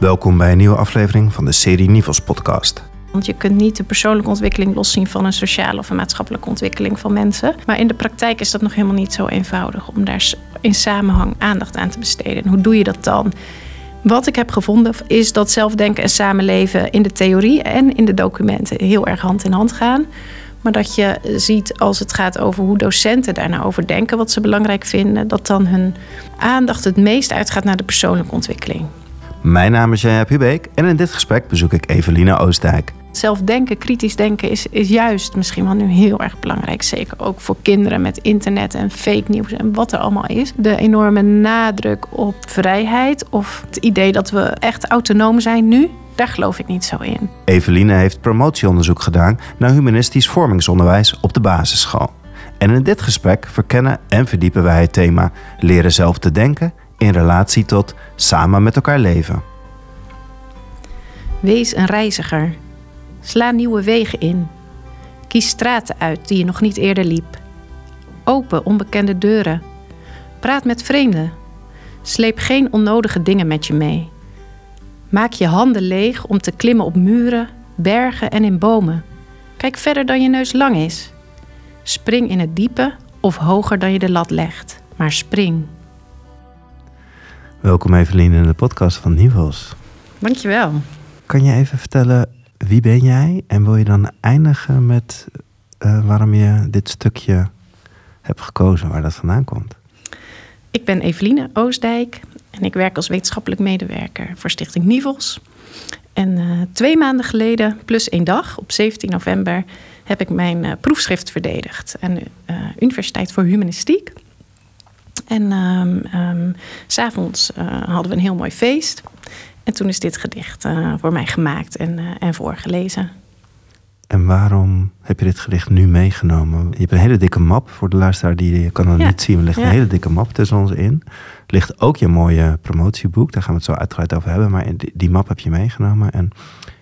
Welkom bij een nieuwe aflevering van de serie Nivels podcast. Want je kunt niet de persoonlijke ontwikkeling loszien van een sociale of een maatschappelijke ontwikkeling van mensen. Maar in de praktijk is dat nog helemaal niet zo eenvoudig om daar in samenhang aandacht aan te besteden. En hoe doe je dat dan? Wat ik heb gevonden is dat zelfdenken en samenleven in de theorie en in de documenten heel erg hand in hand gaan. Maar dat je ziet als het gaat over hoe docenten daar nou over denken, wat ze belangrijk vinden, dat dan hun aandacht het meest uitgaat naar de persoonlijke ontwikkeling. Mijn naam is Jaya Pubeek en in dit gesprek bezoek ik Eveline Oostdijk. Zelfdenken, kritisch denken is, is juist misschien wel nu heel erg belangrijk. Zeker ook voor kinderen met internet en fake nieuws en wat er allemaal is. De enorme nadruk op vrijheid of het idee dat we echt autonoom zijn nu, daar geloof ik niet zo in. Eveline heeft promotieonderzoek gedaan naar humanistisch vormingsonderwijs op de basisschool. En in dit gesprek verkennen en verdiepen wij het thema leren zelf te denken in relatie tot samen met elkaar leven. Wees een reiziger. Sla nieuwe wegen in. Kies straten uit die je nog niet eerder liep. Open onbekende deuren. Praat met vreemden. Sleep geen onnodige dingen met je mee. Maak je handen leeg om te klimmen op muren, bergen en in bomen. Kijk verder dan je neus lang is. Spring in het diepe of hoger dan je de lat legt, maar spring. Welkom Evelien in de podcast van Nivels. Dankjewel. Kan je even vertellen wie ben jij en wil je dan eindigen met uh, waarom je dit stukje hebt gekozen, waar dat vandaan komt? Ik ben Eveline Oostdijk en ik werk als wetenschappelijk medewerker voor Stichting Nivels. En uh, twee maanden geleden, plus één dag, op 17 november, heb ik mijn uh, proefschrift verdedigd aan de Universiteit voor Humanistiek. En um, um, s'avonds uh, hadden we een heel mooi feest. En toen is dit gedicht uh, voor mij gemaakt en, uh, en voorgelezen. En waarom heb je dit gedicht nu meegenomen? Je hebt een hele dikke map voor de luisteraar die je kan ja. niet zien. Er ligt ja. een hele dikke map tussen ons in. Er ligt ook je mooie promotieboek. Daar gaan we het zo uitgebreid over hebben. Maar die, die map heb je meegenomen en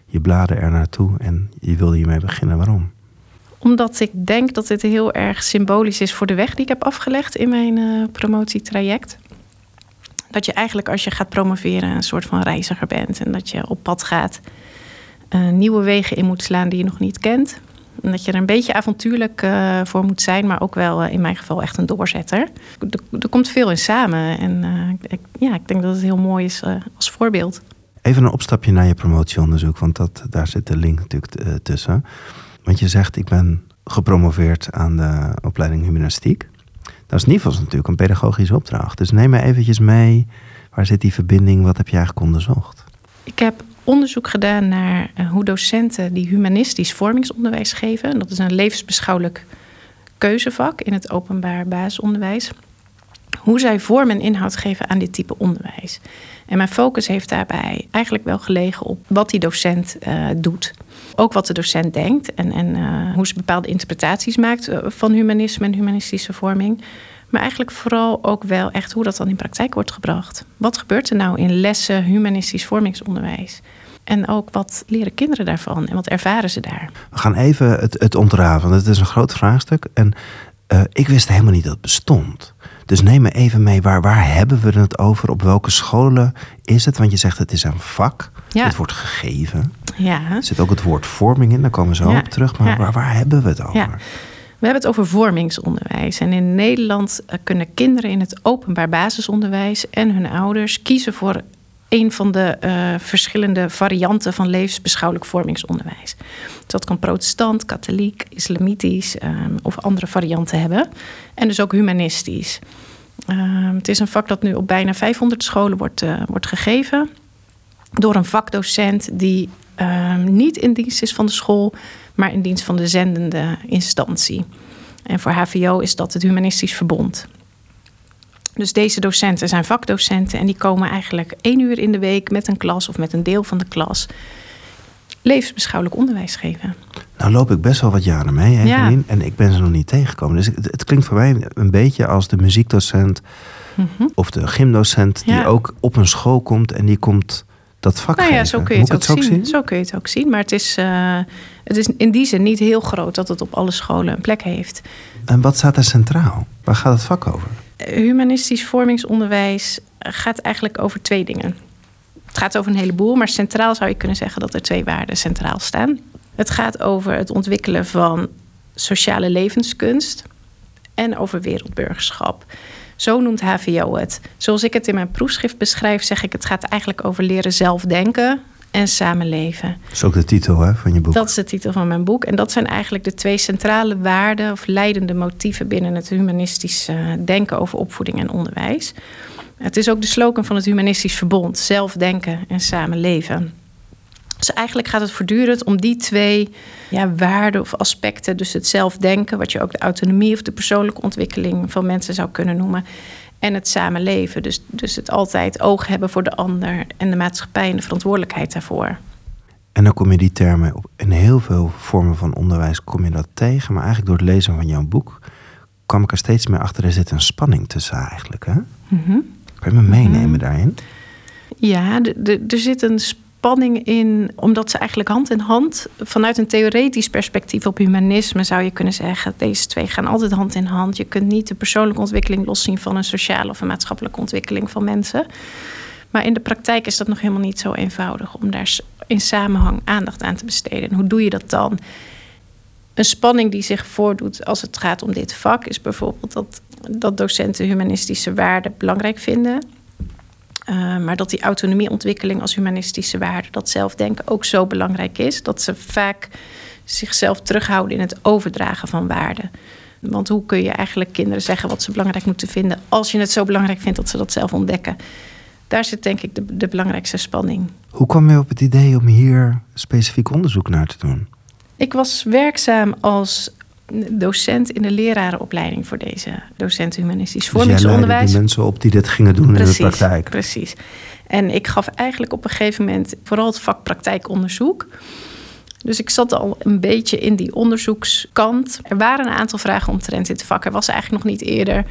je bladen er naartoe. En je wilde hiermee beginnen. Waarom? Omdat ik denk dat dit heel erg symbolisch is voor de weg die ik heb afgelegd in mijn uh, promotietraject. Dat je eigenlijk als je gaat promoveren een soort van reiziger bent. En dat je op pad gaat uh, nieuwe wegen in moet slaan die je nog niet kent. En dat je er een beetje avontuurlijk uh, voor moet zijn, maar ook wel in mijn geval echt een doorzetter. Er, er komt veel in samen. En ik, ja, ik denk dat het heel mooi is als voorbeeld. Even een opstapje naar je promotieonderzoek, want dat, daar zit de link natuurlijk tussen. Want je zegt, ik ben gepromoveerd aan de opleiding humanistiek. Dat is geval natuurlijk een pedagogische opdracht. Dus neem me eventjes mee. Waar zit die verbinding? Wat heb je eigenlijk onderzocht? Ik heb onderzoek gedaan naar hoe docenten die humanistisch vormingsonderwijs geven. Dat is een levensbeschouwelijk keuzevak in het openbaar basisonderwijs. Hoe zij vorm en inhoud geven aan dit type onderwijs. En mijn focus heeft daarbij eigenlijk wel gelegen op wat die docent uh, doet ook wat de docent denkt en, en uh, hoe ze bepaalde interpretaties maakt uh, van humanisme en humanistische vorming. Maar eigenlijk vooral ook wel echt hoe dat dan in praktijk wordt gebracht. Wat gebeurt er nou in lessen humanistisch vormingsonderwijs? En ook wat leren kinderen daarvan en wat ervaren ze daar? We gaan even het, het ontrafelen. Het is een groot vraagstuk. En ik wist helemaal niet dat het bestond. Dus neem me even mee, waar, waar hebben we het over? Op welke scholen is het? Want je zegt het is een vak. Ja. Het wordt gegeven. Ja. Er zit ook het woord vorming in, daar komen we zo ja. op terug. Maar ja. waar, waar, hebben we het over? Ja. We hebben het over vormingsonderwijs. En in Nederland eh, kunnen kinderen in het openbaar basisonderwijs en hun ouders kiezen voor een van de uh, verschillende varianten van levensbeschouwelijk vormingsonderwijs. Dus dat kan protestant, katholiek, islamitisch um, of andere varianten hebben. En dus ook humanistisch. Um, het is een vak dat nu op bijna 500 scholen wordt, uh, wordt gegeven door een vakdocent die um, niet in dienst is van de school, maar in dienst van de zendende instantie. En voor HVO is dat het Humanistisch Verbond. Dus deze docenten zijn vakdocenten en die komen eigenlijk één uur in de week met een klas of met een deel van de klas levensbeschouwelijk onderwijs geven. Nou loop ik best wel wat jaren mee, Evelien, ja. en ik ben ze nog niet tegengekomen. Dus het, het, klinkt voor mij een beetje als de muziekdocent mm -hmm. of de gymdocent die ja. ook op een school komt en die komt dat vak nou ja, geven. zo kun je het, het ook, ook zien. zien. Zo kun je het ook zien. Maar het is, uh, het is in die zin niet heel groot dat het op alle scholen een plek heeft. En wat staat er centraal? Waar gaat het vak over? Humanistisch vormingsonderwijs gaat eigenlijk over twee dingen. Het gaat over een heleboel, maar centraal zou je kunnen zeggen dat er twee waarden centraal staan. Het gaat over het ontwikkelen van sociale levenskunst en over wereldburgerschap. Zo noemt HVO het. Zoals ik het in mijn proefschrift beschrijf, zeg ik: het gaat eigenlijk over leren zelf denken en samenleven. Dat is ook de titel hè, van je boek. Dat is de titel van mijn boek. En dat zijn eigenlijk de twee centrale waarden of leidende motieven binnen het humanistisch eh, denken over opvoeding en onderwijs. Het is ook de slogan van het Humanistisch Verbond: zelf denken en samenleven. Dus eigenlijk gaat het voortdurend om die twee ja, waarden of aspecten. Dus het zelfdenken, wat je ook de autonomie of de persoonlijke ontwikkeling van mensen zou kunnen noemen. En het samenleven. Dus, dus het altijd oog hebben voor de ander en de maatschappij en de verantwoordelijkheid daarvoor. En dan kom je die termen op in heel veel vormen van onderwijs kom je dat tegen. Maar eigenlijk door het lezen van jouw boek kwam ik er steeds meer achter. Er zit een spanning tussen eigenlijk. Hè? Mm Kan je me meenemen mhm. daarin? Ja, er zit een spanning spanning in, omdat ze eigenlijk hand in hand, vanuit een theoretisch perspectief op humanisme zou je kunnen zeggen, deze twee gaan altijd hand in hand. Je kunt niet de persoonlijke ontwikkeling loszien van een sociale of een maatschappelijke ontwikkeling van mensen. Maar in de praktijk is dat nog helemaal niet zo eenvoudig om daar in samenhang aandacht aan te besteden. En hoe doe je dat dan? Een spanning die zich voordoet als het gaat om dit vak is bijvoorbeeld dat, dat docenten humanistische waarden belangrijk vinden uh, maar dat die autonomieontwikkeling als humanistische waarde, dat zelfdenken ook zo belangrijk is, dat ze vaak zichzelf terughouden in het overdragen van waarden. Want hoe kun je eigenlijk kinderen zeggen wat ze belangrijk moeten vinden als je het zo belangrijk vindt dat ze dat zelf ontdekken? Daar zit denk ik de, de belangrijkste spanning. Hoe kwam je op het idee om hier specifiek onderzoek naar te doen? Ik was werkzaam als docent in de lerarenopleiding voor deze docenten humanistisch vormingsonderwijs. Dus die mensen op die dit gingen doen in de praktijk. Precies. En ik gaf eigenlijk op een gegeven moment vooral het vak praktijkonderzoek. Dus ik zat al een beetje in die onderzoekskant. Er waren een aantal vragen omtrent dit vak. Er was eigenlijk nog niet eerder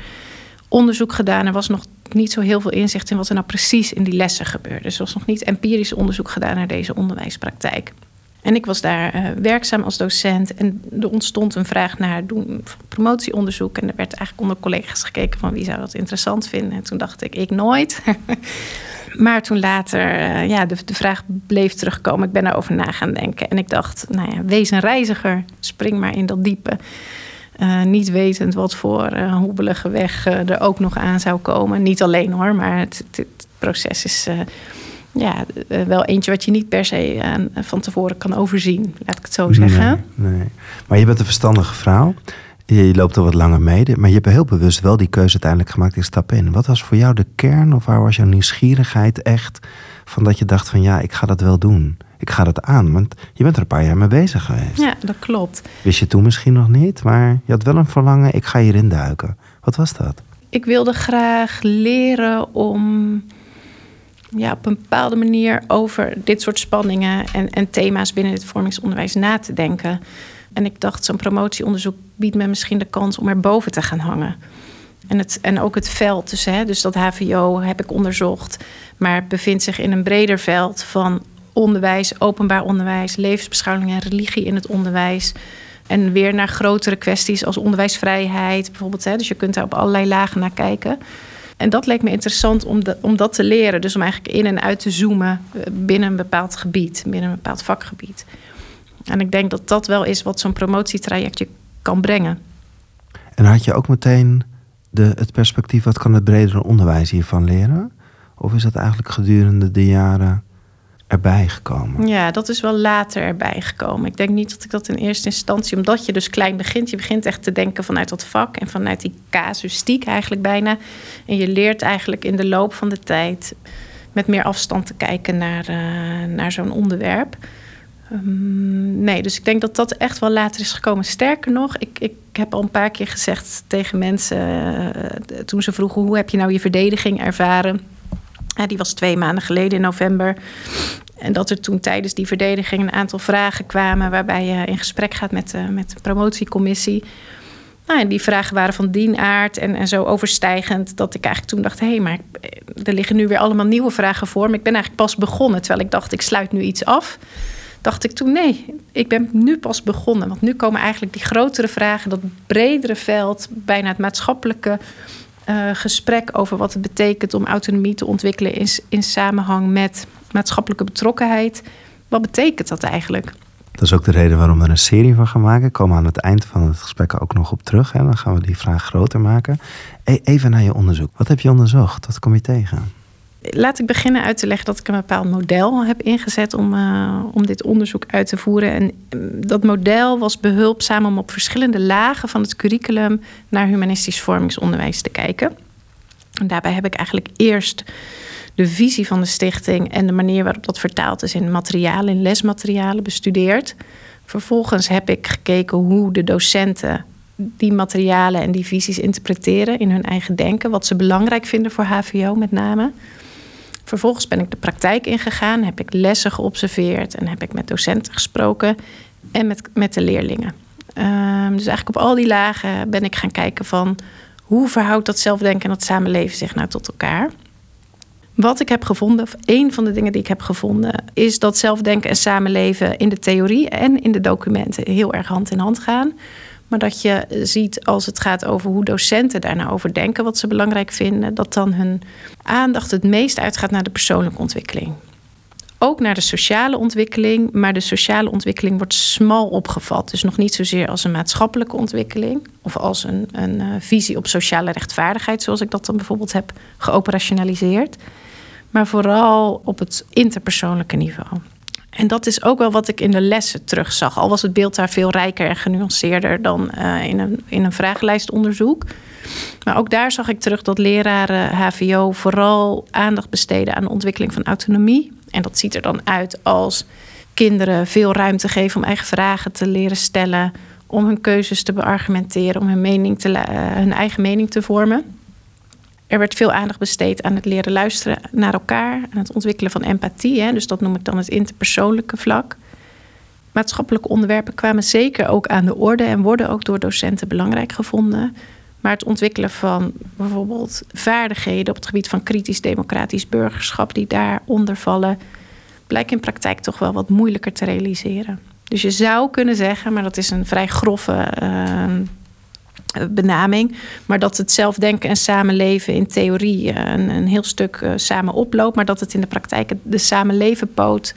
onderzoek gedaan. Er was nog niet zo heel veel inzicht in wat er nou precies in die lessen gebeurde. Dus er was nog niet empirisch onderzoek gedaan naar deze onderwijspraktijk. En ik was daar uh, werkzaam als docent. En er ontstond een vraag naar doen promotieonderzoek. En er werd eigenlijk onder collega's gekeken van wie zou dat interessant vinden. En toen dacht ik, ik nooit. maar toen later, uh, ja, de, de, vraag bleef terugkomen. Ik ben daarover na gaan denken. En ik dacht, nou ja, wees een reiziger. Spring maar in dat diepe. Uh, niet wetend wat voor hoebelige weg er ook nog aan zou komen. Niet alleen hoor, maar het, het proces is ja, eh, wel eentje wat je niet per se aan, eh, van tevoren kan overzien, laat ik het zo zeggen. Nee, nee. Maar je bent een verstandige vrouw. Je loopt er wat langer mee, maar je hebt heel bewust wel die keuze uiteindelijk gemaakt. Ik stap in. Wat was voor jou de kern of waar was jouw nieuwsgierigheid echt van dat je dacht van ja, ik ga dat wel doen. Ik ga dat aan, want je bent er een paar jaar mee bezig geweest. Ja, dat klopt. Wist je toen misschien nog niet, maar je had wel een verlangen, ik ga hierin duiken. Wat was dat? Ik wilde graag leren om ja, op een bepaalde manier over dit soort spanningen en, en thema's binnen het vormingsonderwijs na te denken. En ik dacht, zo'n promotieonderzoek biedt me misschien de kans om er boven te gaan hangen. En, het, en ook het veld, dus, hè, dus dat HVO heb ik onderzocht, maar bevindt zich in een breder veld van onderwijs, openbaar onderwijs, levensbeschouwing en religie in het onderwijs. En weer naar grotere kwesties als onderwijsvrijheid bijvoorbeeld. Hè, dus je kunt daar op allerlei lagen naar kijken. En dat leek me interessant om, om dat te leren. Dus om eigenlijk in en uit te zoomen eh, binnen een bepaald gebied, binnen een bepaald vakgebied. En ik denk dat dat wel is wat zo'n promotietraject je kan brengen. En had je ook meteen de, het perspectief, wat kan het bredere onderwijs hiervan leren? Of is dat eigenlijk gedurende de jaren erbij gekomen? Ja, dat is wel later erbij gekomen. Ik denk niet dat ik dat in eerste instantie, omdat je dus klein begint, je begint echt te denken vanuit dat vak en vanuit die casuïstiek eigenlijk bijna. En je leert eigenlijk in de loop van de tijd met meer afstand te kijken naar, uh, naar zo'n onderwerp. Um, nee, dus ik denk dat dat echt wel later is gekomen. Sterker nog, ik, ik heb al een paar keer gezegd tegen mensen uh, toen ze vroegen hoe heb je nou je verdediging ervaren die was twee maanden geleden in november. En dat er toen tijdens die verdediging een aantal vragen kwamen waarbij je in gesprek gaat met de, met de promotiecommissie. Nou, en die vragen waren van dien aard en, en zo overstijgend dat ik eigenlijk toen dacht: hé, hey, maar er liggen nu weer allemaal nieuwe vragen voor. Maar ik ben eigenlijk pas begonnen, terwijl ik dacht: ik sluit nu iets af. Dacht ik toen: nee, ik ben nu pas begonnen. Want nu komen eigenlijk die grotere vragen, dat bredere veld, bijna het maatschappelijke uh, gesprek over wat het betekent om autonomie te ontwikkelen in, in samenhang met maatschappelijke betrokkenheid. Wat betekent dat eigenlijk? Dat is ook de reden waarom we er een serie van gaan maken. Komen aan het eind van het gesprek ook nog op terug. Hè? Dan gaan we die vraag groter maken. Even naar je onderzoek. Wat heb je onderzocht? Wat kom je tegen? Laat ik beginnen uit te leggen dat ik een bepaald model heb ingezet om, uh, om dit onderzoek uit te voeren. En mm, dat model was behulpzaam om op verschillende lagen van het curriculum naar humanistisch vormingsonderwijs te kijken. En daarbij heb ik eigenlijk eerst de visie van de stichting en de manier waarop dat vertaald is in materialen, in lesmaterialen bestudeerd. Vervolgens heb ik gekeken hoe de docenten die materialen en die visies interpreteren in hun eigen denken, wat ze belangrijk vinden voor HVO met name. Vervolgens ben ik de praktijk ingegaan, heb ik lessen geobserveerd en heb ik met docenten gesproken en met, met de leerlingen. Um, dus eigenlijk op al die lagen ben ik gaan kijken van hoe verhoudt dat zelfdenken en dat samenleven zich nou tot elkaar. Wat ik heb gevonden, of een van de dingen die ik heb gevonden, is dat zelfdenken en samenleven in de theorie en in de documenten heel erg hand in hand gaan. Maar dat je ziet als het gaat over hoe docenten daar nou over denken, wat ze belangrijk vinden, dat dan hun aandacht het meest uitgaat naar de persoonlijke ontwikkeling. Ook naar de sociale ontwikkeling, maar de sociale ontwikkeling wordt smal opgevat. Dus nog niet zozeer als een maatschappelijke ontwikkeling of als een, een uh, visie op sociale rechtvaardigheid, zoals ik dat dan bijvoorbeeld heb geoperationaliseerd. Maar vooral op het interpersoonlijke niveau. En dat is ook wel wat ik in de lessen terugzag. Al was het beeld daar veel rijker en genuanceerder dan uh, in, een, in een vragenlijstonderzoek. Maar ook daar zag ik terug dat leraren HVO vooral aandacht besteden aan de ontwikkeling van autonomie. En dat ziet er dan uit als kinderen veel ruimte geven om eigen vragen te leren stellen, om hun keuzes te beargumenteren, om hun, mening te, uh, hun eigen mening te vormen. Er werd veel aandacht besteed aan het leren luisteren naar elkaar, aan het ontwikkelen van empathie. Hè, dus dat noem ik dan het interpersoonlijke vlak. Maatschappelijke onderwerpen kwamen zeker ook aan de orde en worden ook door docenten belangrijk gevonden. Maar het ontwikkelen van bijvoorbeeld vaardigheden op het gebied van kritisch democratisch burgerschap, die daaronder vallen, blijkt in praktijk toch wel wat moeilijker te realiseren. Dus je zou kunnen zeggen, maar dat is een vrij grove uh, benaming. Maar dat het zelfdenken en samenleven in theorie eh, een, een heel stuk uh, samen oploopt. Maar dat het in de praktijk de samenlevenpoot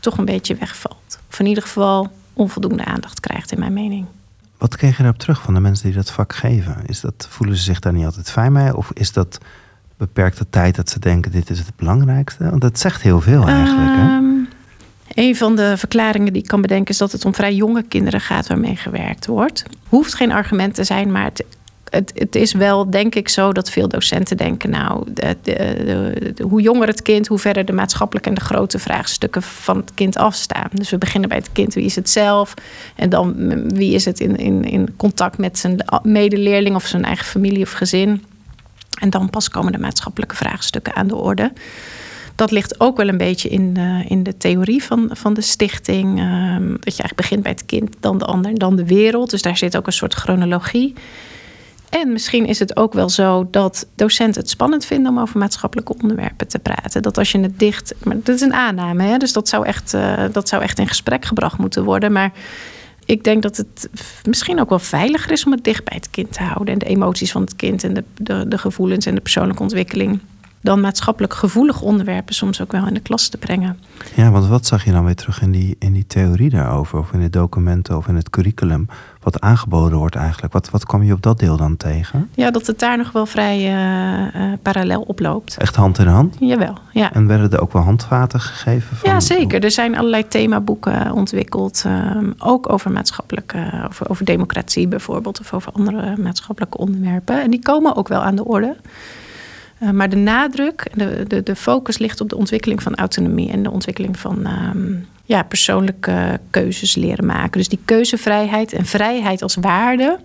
toch een beetje wegvalt. Of in ieder geval onvoldoende aandacht krijgt, in mijn mening. Wat kreeg je daarop terug van de mensen die dat vak geven? Is dat, voelen ze zich daar niet altijd fijn mee? Of is dat beperkte tijd dat ze denken dit is het belangrijkste? Want dat zegt heel veel eigenlijk. Hè? Een van de verklaringen die ik kan bedenken is dat het om vrij jonge kinderen gaat waarmee gewerkt wordt. Hoeft geen argument te zijn, maar het, het, het is wel denk ik zo dat veel docenten denken: nou, de, hoe jonger het kind, hoe verder de maatschappelijke en de grote vraagstukken van het kind afstaan. Dus we beginnen bij het kind, wie is het zelf? En dan wie is het in, in, in contact met zijn medeleerling of zijn eigen familie of gezin? En dan pas komen de maatschappelijke vraagstukken aan de orde dat ligt ook wel een beetje in de, in de theorie van, van de stichting. Um, dat je eigenlijk begint bij het kind, dan de ander, dan de wereld. Dus daar zit ook een soort chronologie. En misschien is het ook wel zo dat docenten het spannend vinden om over maatschappelijke onderwerpen te praten. Dat als je het dicht. Maar dat is een aanname, hè? dus dat zou, echt, uh, dat zou echt in gesprek gebracht moeten worden. Maar ik denk dat het misschien ook wel veiliger is om het dicht bij het kind te houden. En de emoties van het kind en de, de, de gevoelens en de persoonlijke ontwikkeling dan maatschappelijk gevoelige onderwerpen soms ook wel in de klas te brengen. Ja, want wat zag je dan weer terug in die, in die theorie daarover, of in de documenten of in het curriculum, wat aangeboden wordt eigenlijk? Wat, wat kwam je op dat deel dan tegen? Ja, dat het daar nog wel vrij uh, uh, parallel oploopt. Echt hand in hand? Jawel, ja. En werden er ook wel handvaten gegeven? Van... Ja, zeker. Er zijn allerlei themaboeken ontwikkeld, uh, ook over maatschappelijke, over, over democratie bijvoorbeeld, of over andere maatschappelijke onderwerpen. En die komen ook wel aan de orde. Uh, maar de nadruk, de, de, de focus ligt op de ontwikkeling van autonomie en de ontwikkeling van um, ja, persoonlijke keuzes leren maken. Dus die keuzevrijheid en vrijheid als waarde,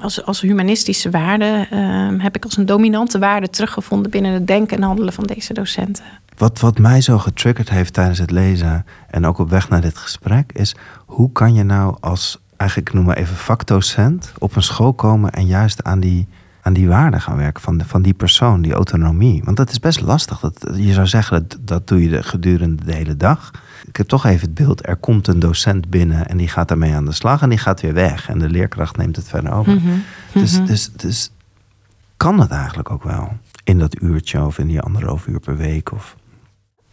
als, als humanistische waarde, uh, heb ik als een dominante waarde teruggevonden binnen het denken en handelen van deze docenten. Wat, wat mij zo getriggerd heeft tijdens het lezen en ook op weg naar dit gesprek, is hoe kan je nou als, eigenlijk noem maar even vakdocent, op een school komen en juist aan die aan die waarde gaan werken van, de, van die persoon, die autonomie. Want dat is best lastig. Dat, je zou zeggen, dat, dat doe je de, gedurende de hele dag. Ik heb toch even het beeld, er komt een docent binnen en die gaat daarmee aan de slag en die gaat weer weg. En de leerkracht neemt het verder over. Mhm. Dus, mhm. dus, dus kan het eigenlijk ook wel in dat uurtje of in die anderhalf uur per week? Of...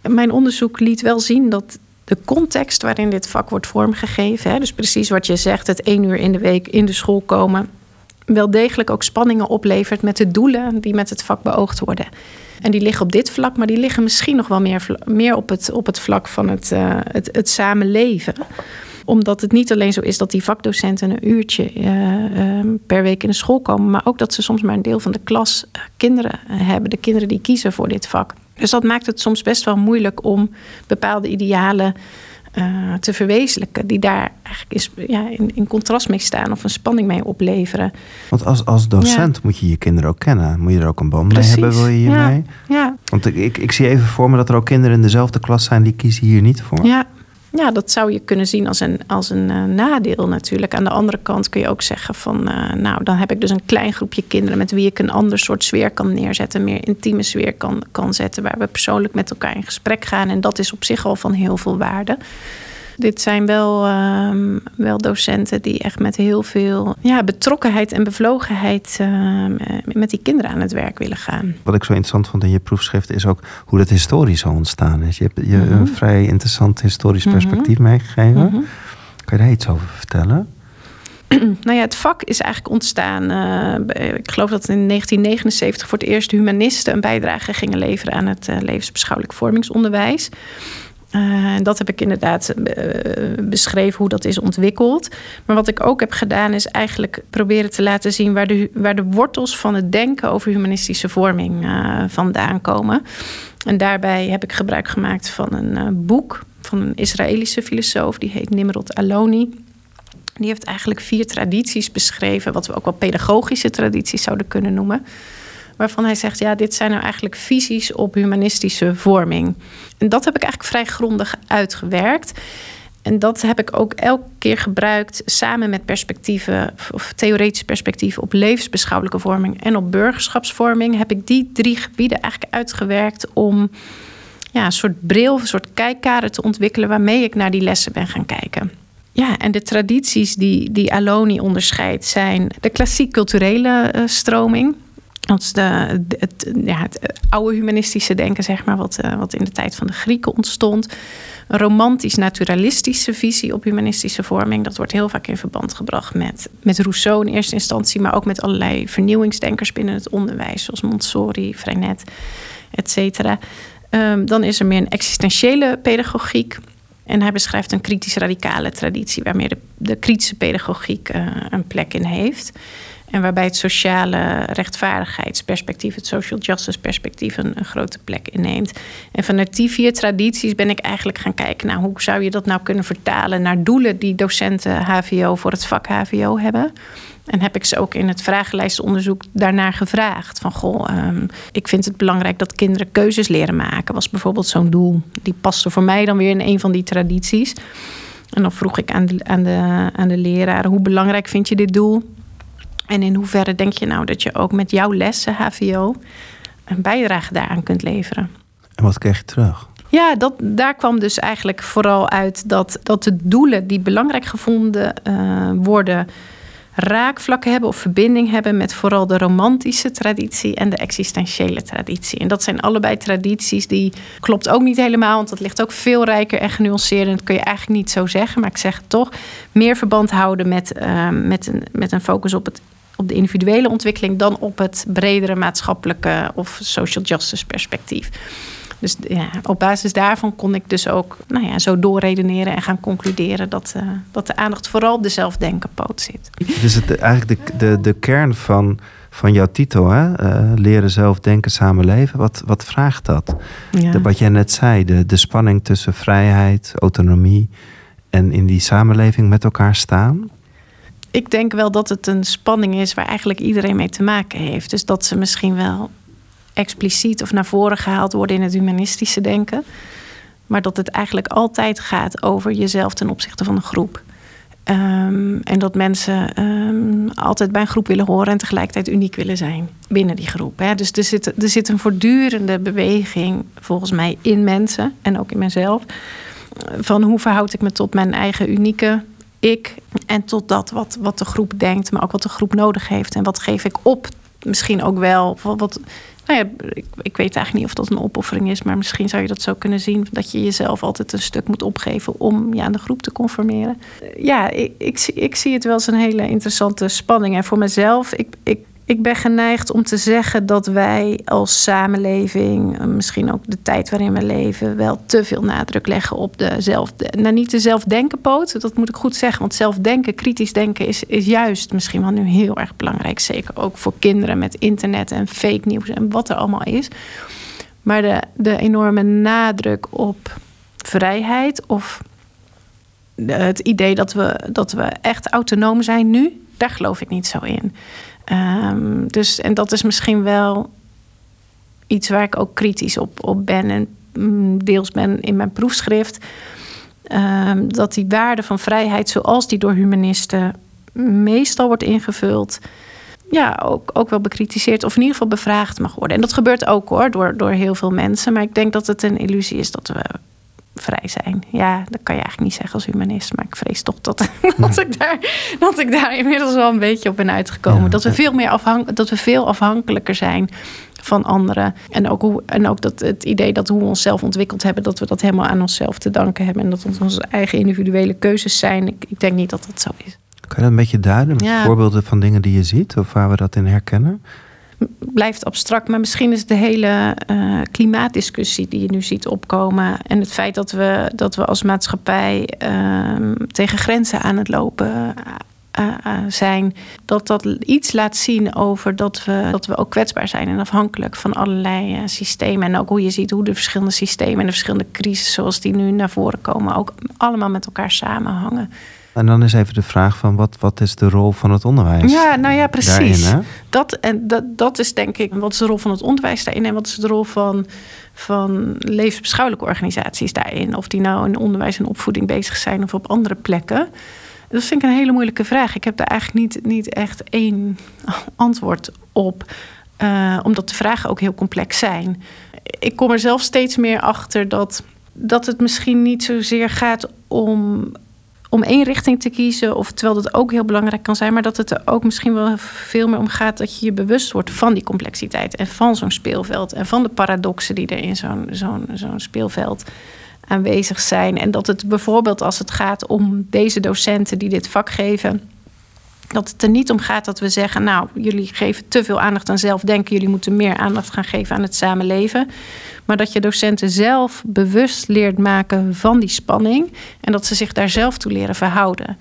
mijn onderzoek liet wel zien dat de context waarin dit vak wordt vormgegeven, hè, dus precies wat je zegt, het één uur in de week in de school komen, wel degelijk ook spanningen oplevert met de doelen die met het vak beoogd worden. En die liggen op dit vlak, maar die liggen misschien nog wel meer, meer op, het, op het vlak van het, uh, het, het samenleven omdat het niet alleen zo is dat die vakdocenten een uurtje uh, per week in de school komen, maar ook dat ze soms maar een deel van de klas uh, kinderen hebben, de kinderen die kiezen voor dit vak. Dus dat maakt het soms best wel moeilijk om bepaalde idealen uh, te verwezenlijken, die daar eigenlijk is, ja, in, in, contrast mee staan of een spanning mee opleveren. Want als, als docent ja. moet je je kinderen ook kennen. Moet je er ook een band mee hebben, wil je hiermee? Ja. ja. Want ik, ik, ik zie even voor me dat er ook kinderen in dezelfde klas zijn die kiezen hier niet voor. Ja, ja, dat zou je kunnen zien als een, als een uh, nadeel natuurlijk. Aan de andere kant kun je ook zeggen van... Uh, nou, dan heb ik dus een klein groepje kinderen... met wie ik een ander soort sfeer kan neerzetten. Een meer intieme sfeer kan, kan zetten... waar we persoonlijk met elkaar in gesprek gaan. En dat is op zich al van heel veel waarde dit zijn wel, um, wel docenten die echt met heel veel ja, betrokkenheid en bevlogenheid um, met die kinderen aan het werk willen gaan. Wat ik zo interessant vond in je proefschrift is ook hoe dat historisch zo ontstaan is. Je hebt je mm -hmm. een vrij interessant historisch perspectief mm -hmm. meegegeven. Mm -hmm. Kan je daar iets over vertellen? nou ja, het vak is eigenlijk ontstaan. Uh, ik geloof dat in 1979 voor het eerst humanisten een bijdrage gingen leveren aan het uh, levensbeschouwelijk vormingsonderwijs. Uh, dat heb ik inderdaad uh, beschreven hoe dat is ontwikkeld. Maar wat ik ook heb gedaan is eigenlijk proberen te laten zien waar de, waar de wortels van het denken over humanistische vorming uh, vandaan komen. En daarbij heb ik gebruik gemaakt van een boek van een Israëlische filosoof, die heet Nimrod Aloni. Die heeft eigenlijk vier tradities beschreven, wat we ook wel pedagogische tradities zouden kunnen noemen waarvan hij zegt: ja, dit zijn nou eigenlijk visies op humanistische vorming. En dat heb ik eigenlijk vrij grondig uitgewerkt. En dat heb ik ook elke keer gebruikt samen met perspectieven, of theoretische perspectieven op levensbeschouwelijke vorming en op burgerschapsvorming. Heb ik die drie gebieden eigenlijk uitgewerkt om ja, een soort bril, een soort kijkkader te ontwikkelen waarmee ik naar die lessen ben gaan kijken. Ja, en de tradities die, die Aloni onderscheidt zijn de klassiek culturele uh, stroming. Dat de, het, ja, het oude humanistische denken, zeg maar, wat, uh, wat in de tijd van de Grieken ontstond. Een romantisch-naturalistische visie op humanistische vorming. Dat wordt heel vaak in verband gebracht met, met Rousseau in eerste instantie, maar ook met allerlei vernieuwingsdenkers binnen het onderwijs, zoals Montessori, Freinet, et cetera. Um, dan is er meer een existentiële pedagogiek. En hij beschrijft een kritisch-radicale traditie, waarmee de, de kritische pedagogiek uh, een plek in heeft. En waarbij het sociale rechtvaardigheidsperspectief, het social justice perspectief, een, grote plek inneemt. En vanuit die vier tradities ben ik eigenlijk gaan kijken, nou, hoe zou je dat nou kunnen vertalen naar doelen die docenten HVO voor het vak HVO hebben. En heb ik ze ook in het vragenlijstonderzoek daarnaar gevraagd. Van goh, um, ik vind het belangrijk dat kinderen keuzes leren maken. Was bijvoorbeeld zo'n doel. Die paste voor mij dan weer in een van die tradities. En dan vroeg ik aan de, aan de, aan de leraren: hoe belangrijk vind je dit doel? En in hoeverre denk je nou dat je ook met jouw lessen HVO een bijdrage daaraan kunt leveren? En wat kreeg je terug? Ja, dat, daar kwam dus eigenlijk vooral uit dat, dat de doelen die belangrijk gevonden uh, worden, raakvlakken hebben of verbinding hebben met vooral de romantische traditie en de existentiële traditie. En dat zijn allebei tradities die klopt ook niet helemaal, want dat ligt ook veel rijker en genuanceerder. Dat kun je eigenlijk niet zo zeggen, maar ik zeg het toch. Meer verband houden met, uh, met, een, met een focus op het op de individuele ontwikkeling dan op het bredere maatschappelijke of social justice perspectief. Dus ja, op basis daarvan kon ik dus ook nou ja, zo doorredeneren en gaan concluderen dat, uh, dat de aandacht vooral op de zelfdenkenpoot zit. Dus het, eigenlijk de, de, de kern van, van jouw titel, hè? Uh, leren zelf denken, samenleven, wat, wat vraagt dat? Ja. De, wat jij net zei, de, de spanning tussen vrijheid, autonomie en in die samenleving met elkaar staan ik denk wel dat het een spanning is waar eigenlijk iedereen mee te maken heeft. Dus dat ze misschien wel expliciet of naar voren gehaald worden in het humanistische denken. Maar dat het eigenlijk altijd gaat over jezelf ten opzichte van een groep. Um, en dat mensen um, altijd bij een groep willen horen en tegelijkertijd uniek willen zijn binnen die groep. Hè. Dus er zit, er zit een voortdurende beweging, volgens mij, in mensen en ook in mezelf. Van hoe verhoud ik me tot mijn eigen unieke ik en tot dat wat, wat de groep denkt, maar ook wat de groep nodig heeft. En wat geef ik op? Misschien ook wel. Wat, nou ja, ik, ik, weet eigenlijk niet of dat een opoffering is, maar misschien zou je dat zo kunnen zien. Dat je jezelf altijd een stuk moet opgeven om je aan de groep te conformeren. Ja, ik, ik, ik zie het wel als een hele interessante spanning. En voor mezelf, ik, ik ik ben geneigd om te zeggen dat wij als samenleving, misschien ook de tijd waarin we leven, wel te veel nadruk leggen op de zelf, nou niet de zelfdenkenpoot, dat moet ik goed zeggen, want zelfdenken, kritisch denken is, is juist misschien wel nu heel erg belangrijk, zeker ook voor kinderen met internet en fake nieuws en wat er allemaal is. Maar de, de enorme nadruk op vrijheid of het idee dat we, dat we echt autonoom zijn nu, daar geloof ik niet zo in. Um, dus, en dat is misschien wel iets waar ik ook kritisch op, op ben en mm, deels ben in mijn proefschrift. Um, dat die waarde van vrijheid, zoals die door humanisten meestal wordt ingevuld, ja, ook, ook wel bekritiseerd of in ieder geval bevraagd mag worden. En dat gebeurt ook hoor, door, door heel veel mensen. Maar ik denk dat het een illusie is dat we vrij zijn. Ja, dat kan je eigenlijk niet zeggen als humanist. Maar ik vrees toch dat, dat, ik, daar, dat ik daar inmiddels wel een beetje op ben uitgekomen. dat, we veel meer afhank, dat we veel afhankelijker zijn van anderen. En ook, hoe, en ook dat het idee dat hoe we onszelf ontwikkeld hebben, dat we dat helemaal aan onszelf te danken hebben. En dat het onze eigen individuele keuzes zijn. Ik, ik denk niet dat dat zo is. Kan je dat een beetje duiden met voorbeelden van dingen die je ziet of waar we dat in herkennen? Blijft abstract. Maar misschien is de hele uh, klimaatdiscussie die je nu ziet opkomen. En het feit dat we, dat we als maatschappij uh, tegen grenzen aan het lopen uh, zijn. Dat dat iets laat zien over dat we, dat we ook kwetsbaar zijn en afhankelijk van allerlei systemen. En ook hoe je ziet hoe de verschillende systemen en de verschillende crises zoals die nu naar voren komen, ook allemaal met elkaar samenhangen. En dan is even de vraag van wat, wat is de rol van het onderwijs? Ja, nou ja, precies. dat, en dat, dat is denk ik, wat is de rol van het onderwijs daarin en wat is de rol van, van levensbeschouwelijke organisaties daarin? Of die nou in onderwijs en opvoeding bezig zijn of op andere plekken. Dat vind ik een hele moeilijke vraag. Ik heb daar eigenlijk niet, niet echt één antwoord op. Uh, omdat de vragen ook heel complex zijn. Ik kom er zelf steeds meer achter dat, dat het misschien niet zozeer gaat om om één richting te kiezen. Of terwijl dat ook heel belangrijk kan zijn. Maar dat het er ook misschien wel veel meer om gaat dat je je bewust wordt van die complexiteit. En van zo'n speelveld. En van de paradoxen die er in zo'n zo'n zo'n speelveld aanwezig zijn. En dat het bijvoorbeeld als het gaat om deze docenten die dit vak geven dat het er niet om gaat dat we zeggen, nou, jullie geven te veel aandacht aan zelfdenken, jullie moeten meer aandacht gaan geven aan het samenleven. Maar dat je docenten zelf bewust leert maken van die spanning en dat ze zich daar zelf toe leren verhouden.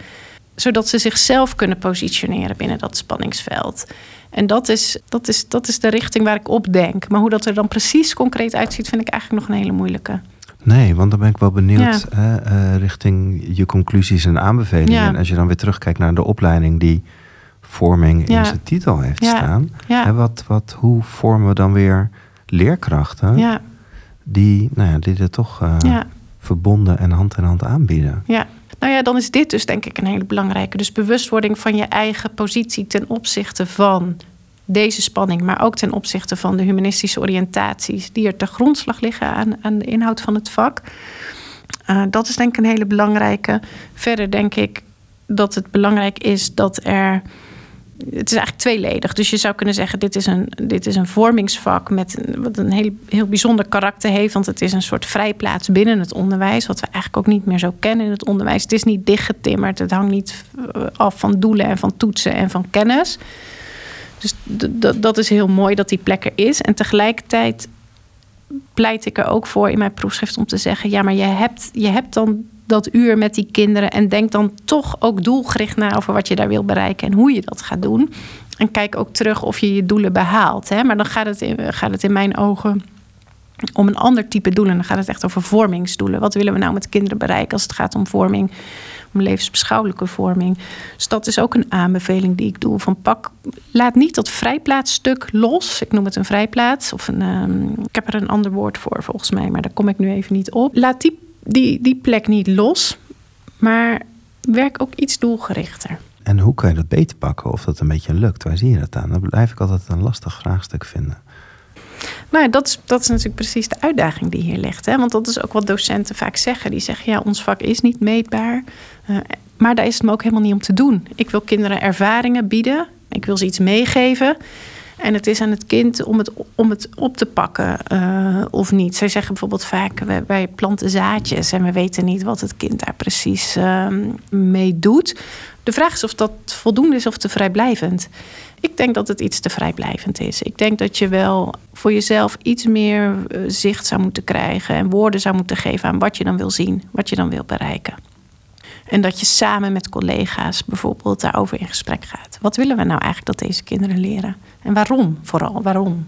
Zodat ze zichzelf kunnen positioneren binnen dat spanningsveld. En dat is, dat, is, dat is de richting waar ik op denk. Maar hoe dat er dan precies concreet uitziet, vind ik eigenlijk nog een hele moeilijke. Nee, want dan ben ik wel benieuwd hè, uh, richting je conclusies en aanbevelingen. En als je dan weer terugkijkt naar de opleiding die vorming in zijn titel heeft staan. Hè, wat, wat, hoe vormen we dan weer leerkrachten die, nou ja, die er toch uh, verbonden en hand in hand aanbieden? Ja. Nou ja, dan is dit dus denk ik een hele belangrijke. Dus bewustwording van je eigen positie ten opzichte van deze spanning, maar ook ten opzichte van de humanistische oriëntaties die er te grondslag liggen aan, aan de inhoud van het vak. Uh, dat is denk ik een hele belangrijke. Verder denk ik dat het belangrijk is dat er. Het is eigenlijk tweeledig. Dus je zou kunnen zeggen: dit is een, dit is een vormingsvak met wat een heel, heel bijzonder karakter heeft. Want het is een soort vrijplaats binnen het onderwijs. Wat we eigenlijk ook niet meer zo kennen in het onderwijs. Het is niet dichtgetimmerd. Het hangt niet eh, af van doelen en van toetsen en van kennis. Dus dat is heel mooi dat die plek er is. En tegelijkertijd pleit ik er ook voor in mijn proefschrift om te zeggen: ja, maar je hebt, je hebt dan dat uur met die kinderen en denk dan toch ook doelgericht na over wat je daar wil bereiken en hoe je dat gaat doen. En kijk ook terug of je je doelen behaalt. Hè? Maar dan gaat het, in, gaat het in mijn ogen om een ander type doelen. Dan gaat het echt over vormingsdoelen. Wat willen we nou met kinderen bereiken als het gaat om vorming? Om levensbeschouwelijke vorming. Dus dat is ook een aanbeveling die ik doe. Van pak, laat niet dat vrijplaatsstuk los. Ik noem het een vrijplaats. Of een, um, ik heb er een ander woord voor volgens mij, maar daar kom ik nu even niet op. Laat die, die, die plek niet los, maar werk ook iets doelgerichter. En hoe kan je dat beter pakken of dat een beetje lukt? Waar zie je dat aan? Dat blijf ik altijd een lastig vraagstuk vinden. Nou, dat is, dat is natuurlijk precies de uitdaging die hier ligt. Hè? Want dat is ook wat docenten vaak zeggen. Die zeggen, ja, ons vak is niet meetbaar. Uh, maar daar is het me ook helemaal niet om te doen. Ik wil kinderen ervaringen bieden. Ik wil ze iets meegeven. En het is aan het kind om het, om het op te pakken uh, of niet. Zij zeggen bijvoorbeeld vaak: wij, wij, planten zaadjes en we weten niet wat het kind daar precies uh, mee doet. De vraag is of dat voldoende is of te vrijblijvend. Ik denk dat het iets te vrijblijvend is. Ik denk dat je wel voor jezelf iets meer eh, zicht zou moeten krijgen en woorden zou moeten geven aan wat je dan wil zien, wat je dan wil bereiken. En dat je samen met collega's bijvoorbeeld daarover in gesprek gaat. Wat willen we nou eigenlijk dat deze kinderen leren? En waarom vooral? Waarom?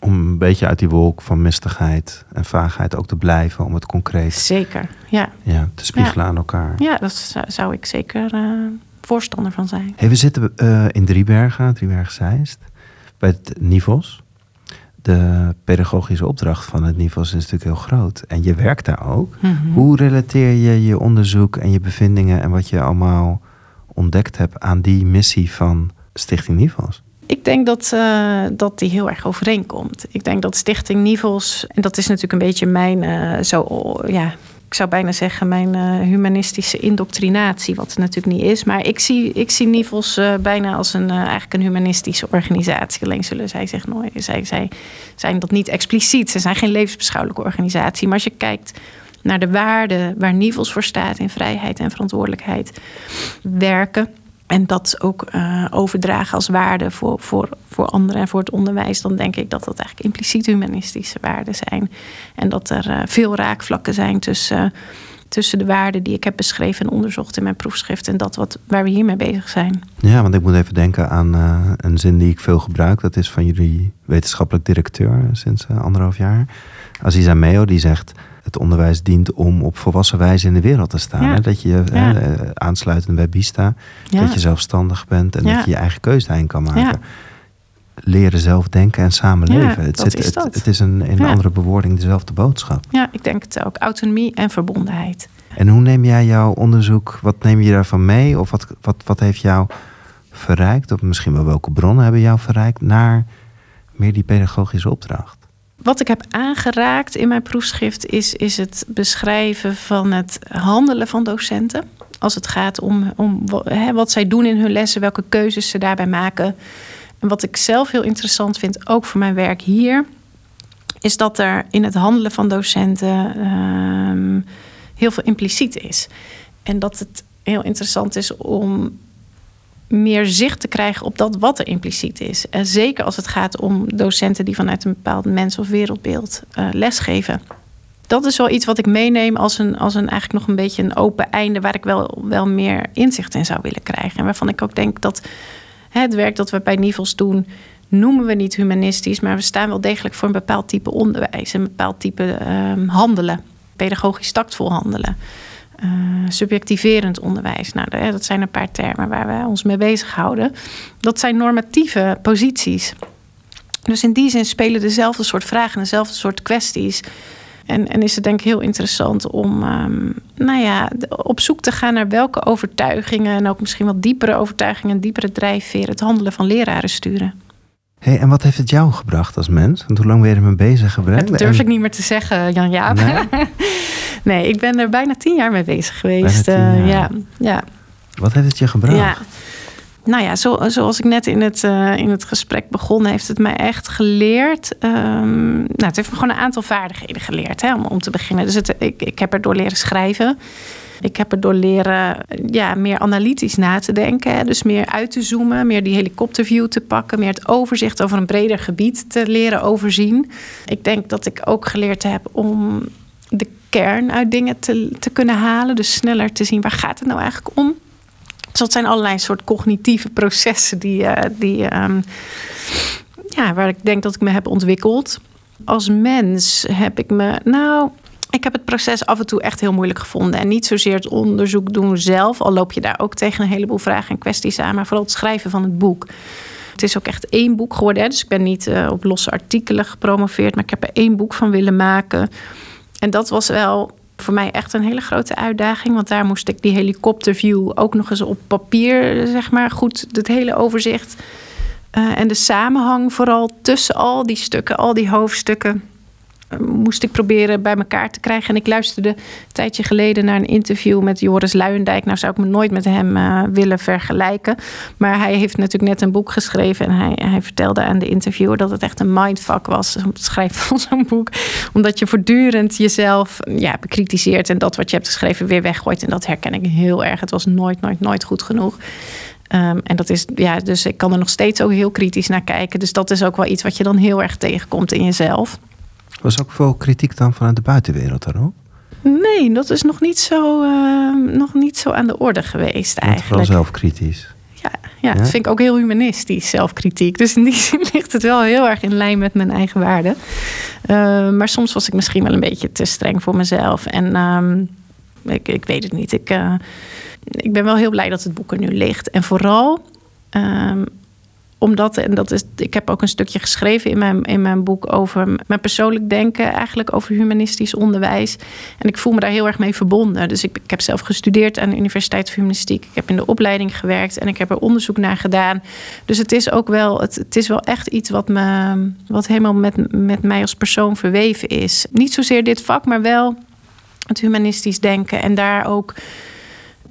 Om een beetje uit die wolk van mistigheid en vaagheid ook te blijven, om het concreet zeker, ja. Ja, te spiegelen aan elkaar. Ja, dat zou, ik zeker uh, voorstander van zijn. Hey, we zitten uh, in Driebergen, Driebergen Zeist, bij het Nivos de pedagogische opdracht van het NIVOS is natuurlijk heel groot. En je werkt daar ook. Mhm. Hoe relateer je je onderzoek en je bevindingen en wat je allemaal ontdekt hebt aan die missie van Stichting NIVOS? Ik denk dat, uh, dat die heel erg overeenkomt. Ik denk dat Stichting Nivels, en dat is natuurlijk een beetje mijn uh, zo, ja, ik zou bijna zeggen, mijn uh, humanistische indoctrinatie, wat het natuurlijk niet is. Maar ik zie, ik zie Nivels uh, bijna als een, uh, eigenlijk een humanistische organisatie. Alleen zullen zij zich nooit, zij, zij zijn dat niet expliciet. Ze zijn geen levensbeschouwelijke organisatie. Maar als je kijkt naar de waarden waar Nivels voor staat in vrijheid en verantwoordelijkheid werken en dat ook uh, overdragen als waarde voor, voor, voor anderen en voor het onderwijs, dan denk ik dat dat eigenlijk impliciet humanistische waarden zijn. En dat er uh, veel raakvlakken zijn tussen, tussen de waarden die ik heb beschreven en onderzocht in mijn proefschrift en dat wat, waar we hiermee bezig zijn. Ja, want ik moet even denken aan een zin die ik veel gebruik. Dat is van jullie wetenschappelijk directeur sinds anderhalf jaar. Aziza Meo, die zegt het onderwijs dient om op volwassen wijze in de wereld te staan. Hè? Dat je ja. hè, aansluitend bij BISTA, dat je zelfstandig bent en dat je je eigen keuze daarin kan maken. Leren zelf denken en samenleven. het, zit, is het, het, is een, in een andere bewoording dezelfde boodschap. Ja, ik denk het ook. Autonomie en verbondenheid. En hoe neem jij jouw onderzoek, wat neem je daarvan mee? Of wat, wat, wat heeft jou verrijkt? Of misschien wel welke bronnen hebben jou verrijkt naar meer die pedagogische opdracht? Wat ik heb aangeraakt in mijn proefschrift is, is het beschrijven van het handelen van docenten. Als het gaat om, om wat zij doen in hun lessen, welke keuzes ze daarbij maken. En wat ik zelf heel interessant vind, ook voor mijn werk hier, is dat er in het handelen van docenten uh, heel veel impliciet is. En dat het heel interessant is om meer zicht te krijgen op dat wat er impliciet is. Zeker als het gaat om docenten die vanuit een bepaald mens- of wereldbeeld uh, lesgeven. Dat is wel iets wat ik meeneem als een, als een eigenlijk nog een beetje een open einde, waar ik wel, wel meer inzicht in zou willen krijgen. En waarvan ik ook denk dat het werk dat we bij Nivels doen, noemen we niet humanistisch, maar we staan wel degelijk voor een bepaald type onderwijs, een bepaald type uh, handelen, pedagogisch tactvol handelen. Uh, subjectiverend onderwijs. Nou, dat zijn een paar termen waar we ons mee bezighouden. Dat zijn normatieve posities. Dus in die zin spelen dezelfde soort vragen, dezelfde soort kwesties. En, en is het denk ik heel interessant om um, nou ja, op zoek te gaan naar welke overtuigingen en ook misschien wat diepere overtuigingen, diepere drijfveren het handelen van leraren sturen. Hey, en wat heeft het jou gebracht als mens? Want hoe lang ben je ermee bezig geweest? Dat durf ik niet meer te zeggen, Jan Jaap. Nee? nee? ik ben er bijna tien jaar mee bezig geweest. Uh, ja, ja. Wat heeft het je gebracht? Ja. Nou ja, zo, zoals ik net in het, uh, in het gesprek begon, heeft het mij echt geleerd. Um, nou, het heeft me gewoon een aantal vaardigheden geleerd hè, om, om te beginnen. Dus het, ik, ik heb er door leren schrijven. Ik heb er door leren ja, meer analytisch na te denken. Dus meer uit te zoomen, meer die helikopterview te pakken, meer het overzicht over een breder gebied te leren overzien. Ik denk dat ik ook geleerd heb om de kern uit dingen te, te kunnen halen. Dus sneller te zien waar gaat het nou eigenlijk om. Dus dat zijn allerlei soort cognitieve processen die, uh, die um, ja, waar ik denk dat ik me heb ontwikkeld. Als mens heb ik me, nou, ik heb het proces af en toe echt heel moeilijk gevonden. En niet zozeer het onderzoek doen zelf, al loop je daar ook tegen een heleboel vragen en kwesties aan, maar vooral het schrijven van het boek. Het is ook echt één boek geworden. Hè? Dus ik ben niet uh, op losse artikelen gepromoveerd, maar ik heb er één boek van willen maken. En dat was wel voor mij echt een hele grote uitdaging. Want daar moest ik die helikopterview ook nog eens op papier, zeg maar, goed, het hele overzicht. Uh, en de samenhang vooral tussen al die stukken, al die hoofdstukken moest ik proberen bij elkaar te krijgen. En ik luisterde een tijdje geleden naar een interview met Joris Luijendijk. Nou zou ik me nooit met hem uh, willen vergelijken. Maar hij heeft natuurlijk net een boek geschreven. En hij, hij vertelde aan de interviewer dat het echt een mindfuck was om het schrijven van zo'n boek. Omdat je voortdurend jezelf ja, bekritiseert en dat wat je hebt geschreven weer weggooit. En dat herken ik heel erg. Het was nooit, nooit, nooit goed genoeg. Um, en dat is, ja, dus ik kan er nog steeds ook heel kritisch naar kijken. Dus dat is ook wel iets wat je dan heel erg tegenkomt in jezelf. Was ook veel kritiek dan vanuit de buitenwereld daarop? Nee, dat is nog niet zo, uh, nog niet zo aan de orde geweest eigenlijk. Vooral zelfkritisch. Ja, ja, dat vind ik ook heel humanistisch, zelfkritiek. Dus in die zin ligt het wel heel erg in lijn met mijn eigen waarden. Uh, maar soms was ik misschien wel een beetje te streng voor mezelf. En um, ik, ik weet het niet. Ik, uh, ik ben wel heel blij dat het boek er nu ligt. En vooral um, omdat, en dat is, ik heb ook een stukje geschreven in mijn, in mijn boek over mijn persoonlijk denken, eigenlijk over humanistisch onderwijs. En ik voel me daar heel erg mee verbonden. Dus ik, heb zelf gestudeerd aan de Universiteit van Humanistiek. Ik heb in de opleiding gewerkt en ik heb er onderzoek naar gedaan. Dus het is ook wel, het, het is wel echt iets wat, me, wat helemaal met, met mij als persoon verweven is. Niet zozeer dit vak, maar wel het humanistisch denken. En daar ook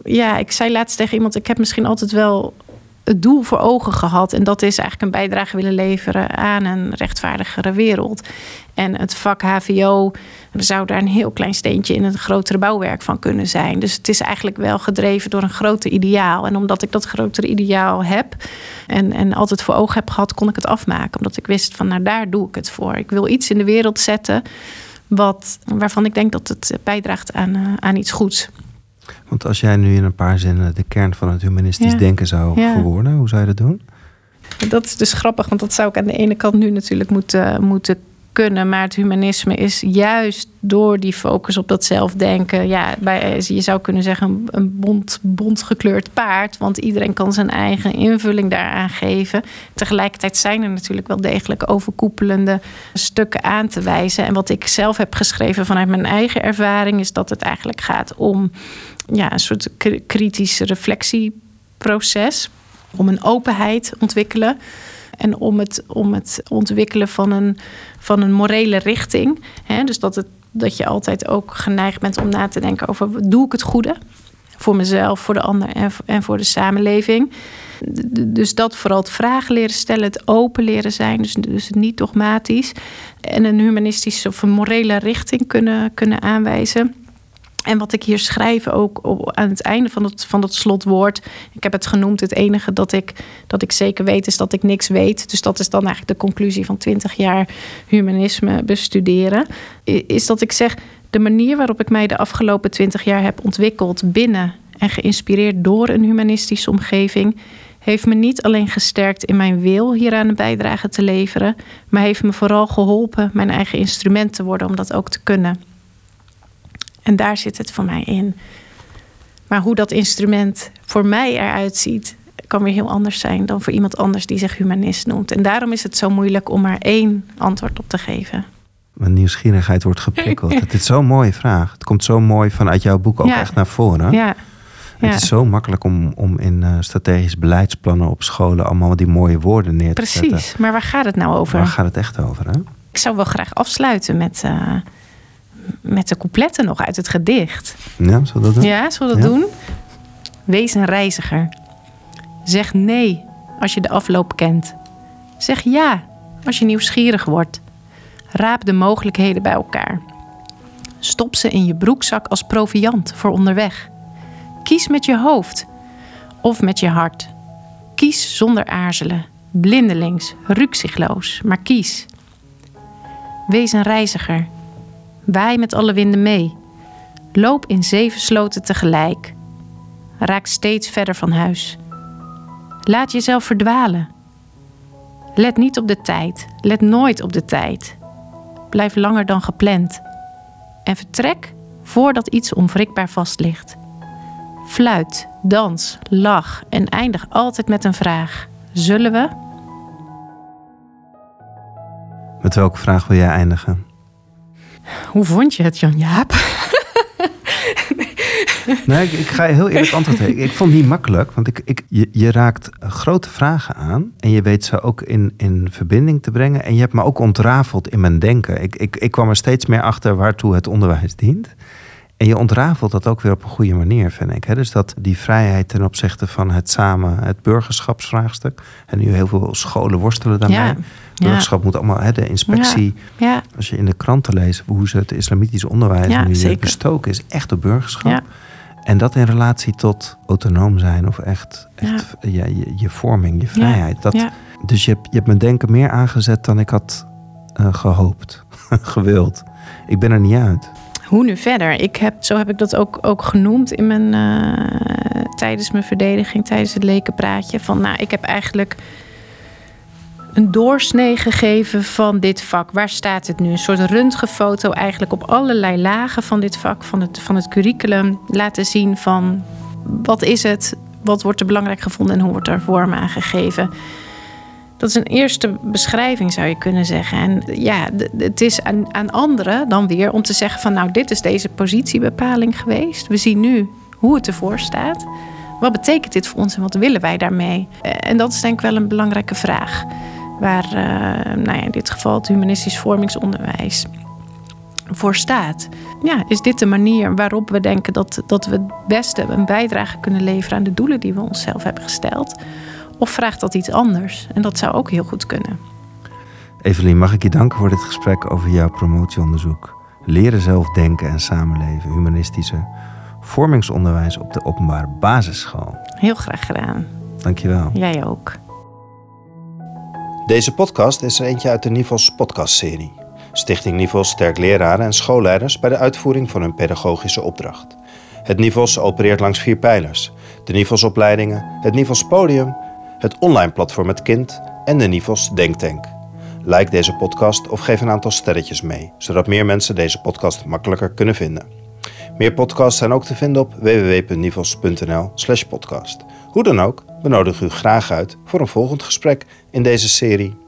ja, ik zei laatst tegen iemand: ik heb misschien altijd wel het doel voor ogen gehad. En dat is eigenlijk een bijdrage willen leveren aan een rechtvaardigere wereld. En het vak HVO zou daar een heel klein steentje in het grotere bouwwerk van kunnen zijn. Dus het is eigenlijk wel gedreven door een groter ideaal. En omdat ik dat grotere ideaal heb en, en altijd voor ogen heb gehad, kon ik het afmaken. Omdat ik wist van nou daar doe ik het voor. Ik wil iets in de wereld zetten wat, waarvan ik denk dat het bijdraagt aan, uh, aan iets goeds. Want als jij nu in een paar zinnen de kern van het humanistisch denken zou verwoorden, hoe zou je dat doen? Dat is dus grappig, want dat zou ik aan de ene kant nu natuurlijk moeten, moeten kunnen. Maar het humanisme is juist door die focus op dat zelfdenken. Ja, bij, je zou kunnen zeggen een bont, bont gekleurd paard. Want iedereen kan zijn eigen invulling daaraan geven. Tegelijkertijd zijn er natuurlijk wel degelijk overkoepelende stukken aan te wijzen. En wat ik zelf heb geschreven vanuit mijn eigen ervaring, is dat het eigenlijk gaat om ja, een soort kritisch reflectieproces. Om een openheid ontwikkelen. En om het, om het ontwikkelen van een, van een morele richting. dus dat, het, dat je altijd ook geneigd bent om na te denken over... doe ik het goede? Voor mezelf, voor de ander en, en voor de samenleving. Dus dat vooral het vragen leren stellen, het open leren zijn, dus, dus niet dogmatisch. En een humanistische of een morele richting kunnen, kunnen aanwijzen. En wat ik hier schrijf ook op, aan het einde van het, van het slotwoord. Ik heb het genoemd. Het enige dat ik, dat ik zeker weet is dat ik niks weet. Dus dat is dan eigenlijk de conclusie van 20 jaar humanisme bestuderen. Is dat ik zeg. De manier waarop ik mij de afgelopen 20 jaar heb ontwikkeld binnen en geïnspireerd door een humanistische omgeving. Heeft me niet alleen gesterkt in mijn wil hieraan een bijdrage te leveren, maar heeft me vooral geholpen mijn eigen instrument te worden om dat ook te kunnen. En daar zit het voor mij in. Maar hoe dat instrument voor mij eruit ziet, kan weer heel anders zijn dan voor iemand anders die zich humanist noemt. En daarom is het zo moeilijk om maar één antwoord op te geven. Mijn nieuwsgierigheid wordt geprikkeld. Het is zo'n mooie vraag. Het komt zo mooi vanuit jouw boek ook echt naar voren. Ja. Het is zo makkelijk om, om in uh, strategisch beleidsplannen op scholen allemaal die mooie woorden neer te Precies. zetten. Precies, maar waar gaat het nou over? Waar gaat het echt over? Hè? Ik zou wel graag afsluiten met, uh, met de coupletten nog uit het gedicht. Ja, zullen we dat doen? Ja, zullen we dat doen? Wees een reiziger. Zeg nee als je de afloop kent. Zeg ja als je nieuwsgierig wordt. Raap de mogelijkheden bij elkaar. Stop ze in je broekzak als proviand voor onderweg. Kies met je hoofd of met je hart. Kies zonder aarzelen, blindelings, rukzichtloos, maar kies. Wees een reiziger Waai met alle winden mee. Loop in zeven sloten tegelijk. Raak steeds verder van huis. Laat jezelf verdwalen. Let niet op de tijd. Let nooit op de tijd. Blijf langer dan gepland. En vertrek voordat iets onwrikbaar vast ligt. Fluit, dans, lach en eindig altijd met een vraag. Zullen we? Met welke vraag wil jij eindigen? Hoe vond je het, Jan-Jaap? nee, ik, ik ga heel eerlijk antwoord geven. Ik vond het niet makkelijk, want ik, ik, je, je raakt grote vragen aan. En je weet ze ook in, in verbinding te brengen. En je hebt me ook ontrafeld in mijn denken. Ik, ik, ik kwam er steeds meer achter waartoe het onderwijs dient. En je ontrafelt dat ook weer op een goede manier, vind ik. Dus dat die vrijheid ten opzichte van het samen, het burgerschapsvraagstuk. En nu heel veel scholen worstelen daarmee. Ja. Burgerschap moet allemaal, de inspectie. Ja. Als je in de kranten leest hoe ze het islamitisch onderwijs nu zeker. bestoken is, echt op burgerschap. Ja. En dat in relatie tot autonoom zijn of echt, echt je, je vorming, je vrijheid. Dat, Ja. Dus je hebt, je hebt mijn denken meer aangezet dan ik had eh, gehoopt, gewild. Ik ben er niet uit. Hoe nu verder? Ik heb, zo heb ik dat ook, ook genoemd in mijn, eh, tijdens mijn verdediging, tijdens het lekenpraatje. Van nou, ik heb eigenlijk een doorsnee gegeven van dit vak. Waar staat het nu? Een soort röntgenfoto eigenlijk op allerlei lagen van dit vak, van het, van het curriculum. Laten zien van wat is het, wat wordt er belangrijk gevonden en hoe wordt er vorm aan gegeven. Dat is een eerste beschrijving, zou je kunnen zeggen. En ja, het is aan, aan anderen dan weer om te zeggen van... nou, dit is deze positiebepaling geweest. We zien nu hoe het ervoor staat. Wat betekent dit voor ons en wat willen wij daarmee? Eh, En dat is denk ik wel een belangrijke vraag. Waar, eh, nou ja, in dit geval het humanistisch vormingsonderwijs voor staat. Ja, is dit de manier waarop we denken dat, dat we het beste een bijdrage kunnen leveren... aan de doelen die we onszelf hebben gesteld... Of vraagt dat iets anders? En dat zou ook heel goed kunnen. Evelien, mag ik je danken voor dit gesprek over jouw promotieonderzoek. Leren zelf denken en samenleven, humanistische vormingsonderwijs op de openbare basisschool. Heel graag gedaan. Dankjewel. Jij ook. Deze podcast is er eentje uit de Nivels podcastserie. Stichting Nivels sterkt leraren en schoolleiders bij de uitvoering van hun pedagogische opdracht. Het Nivels opereert langs vier pijlers. De Nivelsopleidingen, het Nivels Podium, het online platform Het Kind en de Nivels Denktank. Like deze podcast of geef een aantal sterretjes mee, zodat meer mensen deze podcast makkelijker kunnen vinden. Meer podcasts zijn ook te vinden op www.nivels.nl/podcast. Hoe dan ook, we nodigen u graag uit voor een volgend gesprek in deze serie.